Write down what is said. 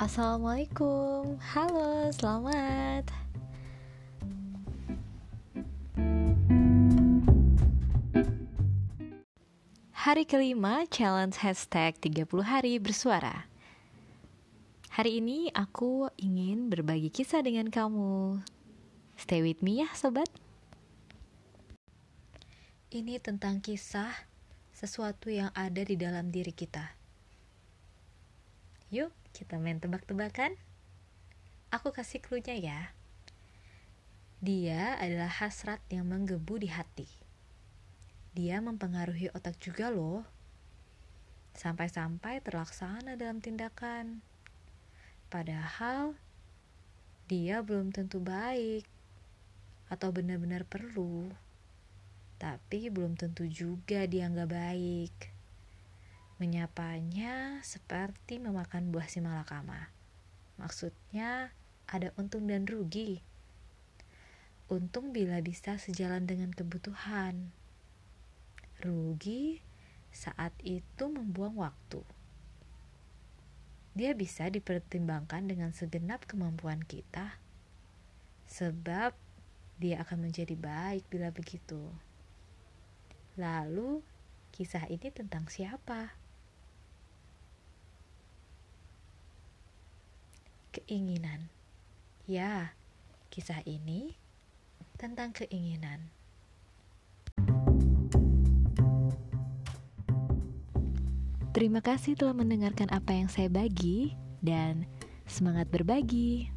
Assalamualaikum, halo, selamat. Hari kelima challenge hashtag 30 hari bersuara. Hari ini aku ingin berbagi kisah dengan kamu. Stay with me ya sobat. Ini tentang kisah sesuatu yang ada di dalam diri kita. Yuk, kita main tebak-tebakan. Aku kasih clue-nya ya. Dia adalah hasrat yang menggebu di hati. Dia mempengaruhi otak juga loh. Sampai-sampai terlaksana dalam tindakan. Padahal dia belum tentu baik atau benar-benar perlu. Tapi belum tentu juga dia nggak baik. Menyapanya seperti memakan buah si malakama. Maksudnya ada untung dan rugi. Untung bila bisa sejalan dengan kebutuhan. Rugi saat itu membuang waktu. Dia bisa dipertimbangkan dengan segenap kemampuan kita. Sebab dia akan menjadi baik bila begitu. Lalu, kisah ini tentang siapa? Keinginan. Ya, kisah ini tentang keinginan. Terima kasih telah mendengarkan apa yang saya bagi, dan semangat berbagi.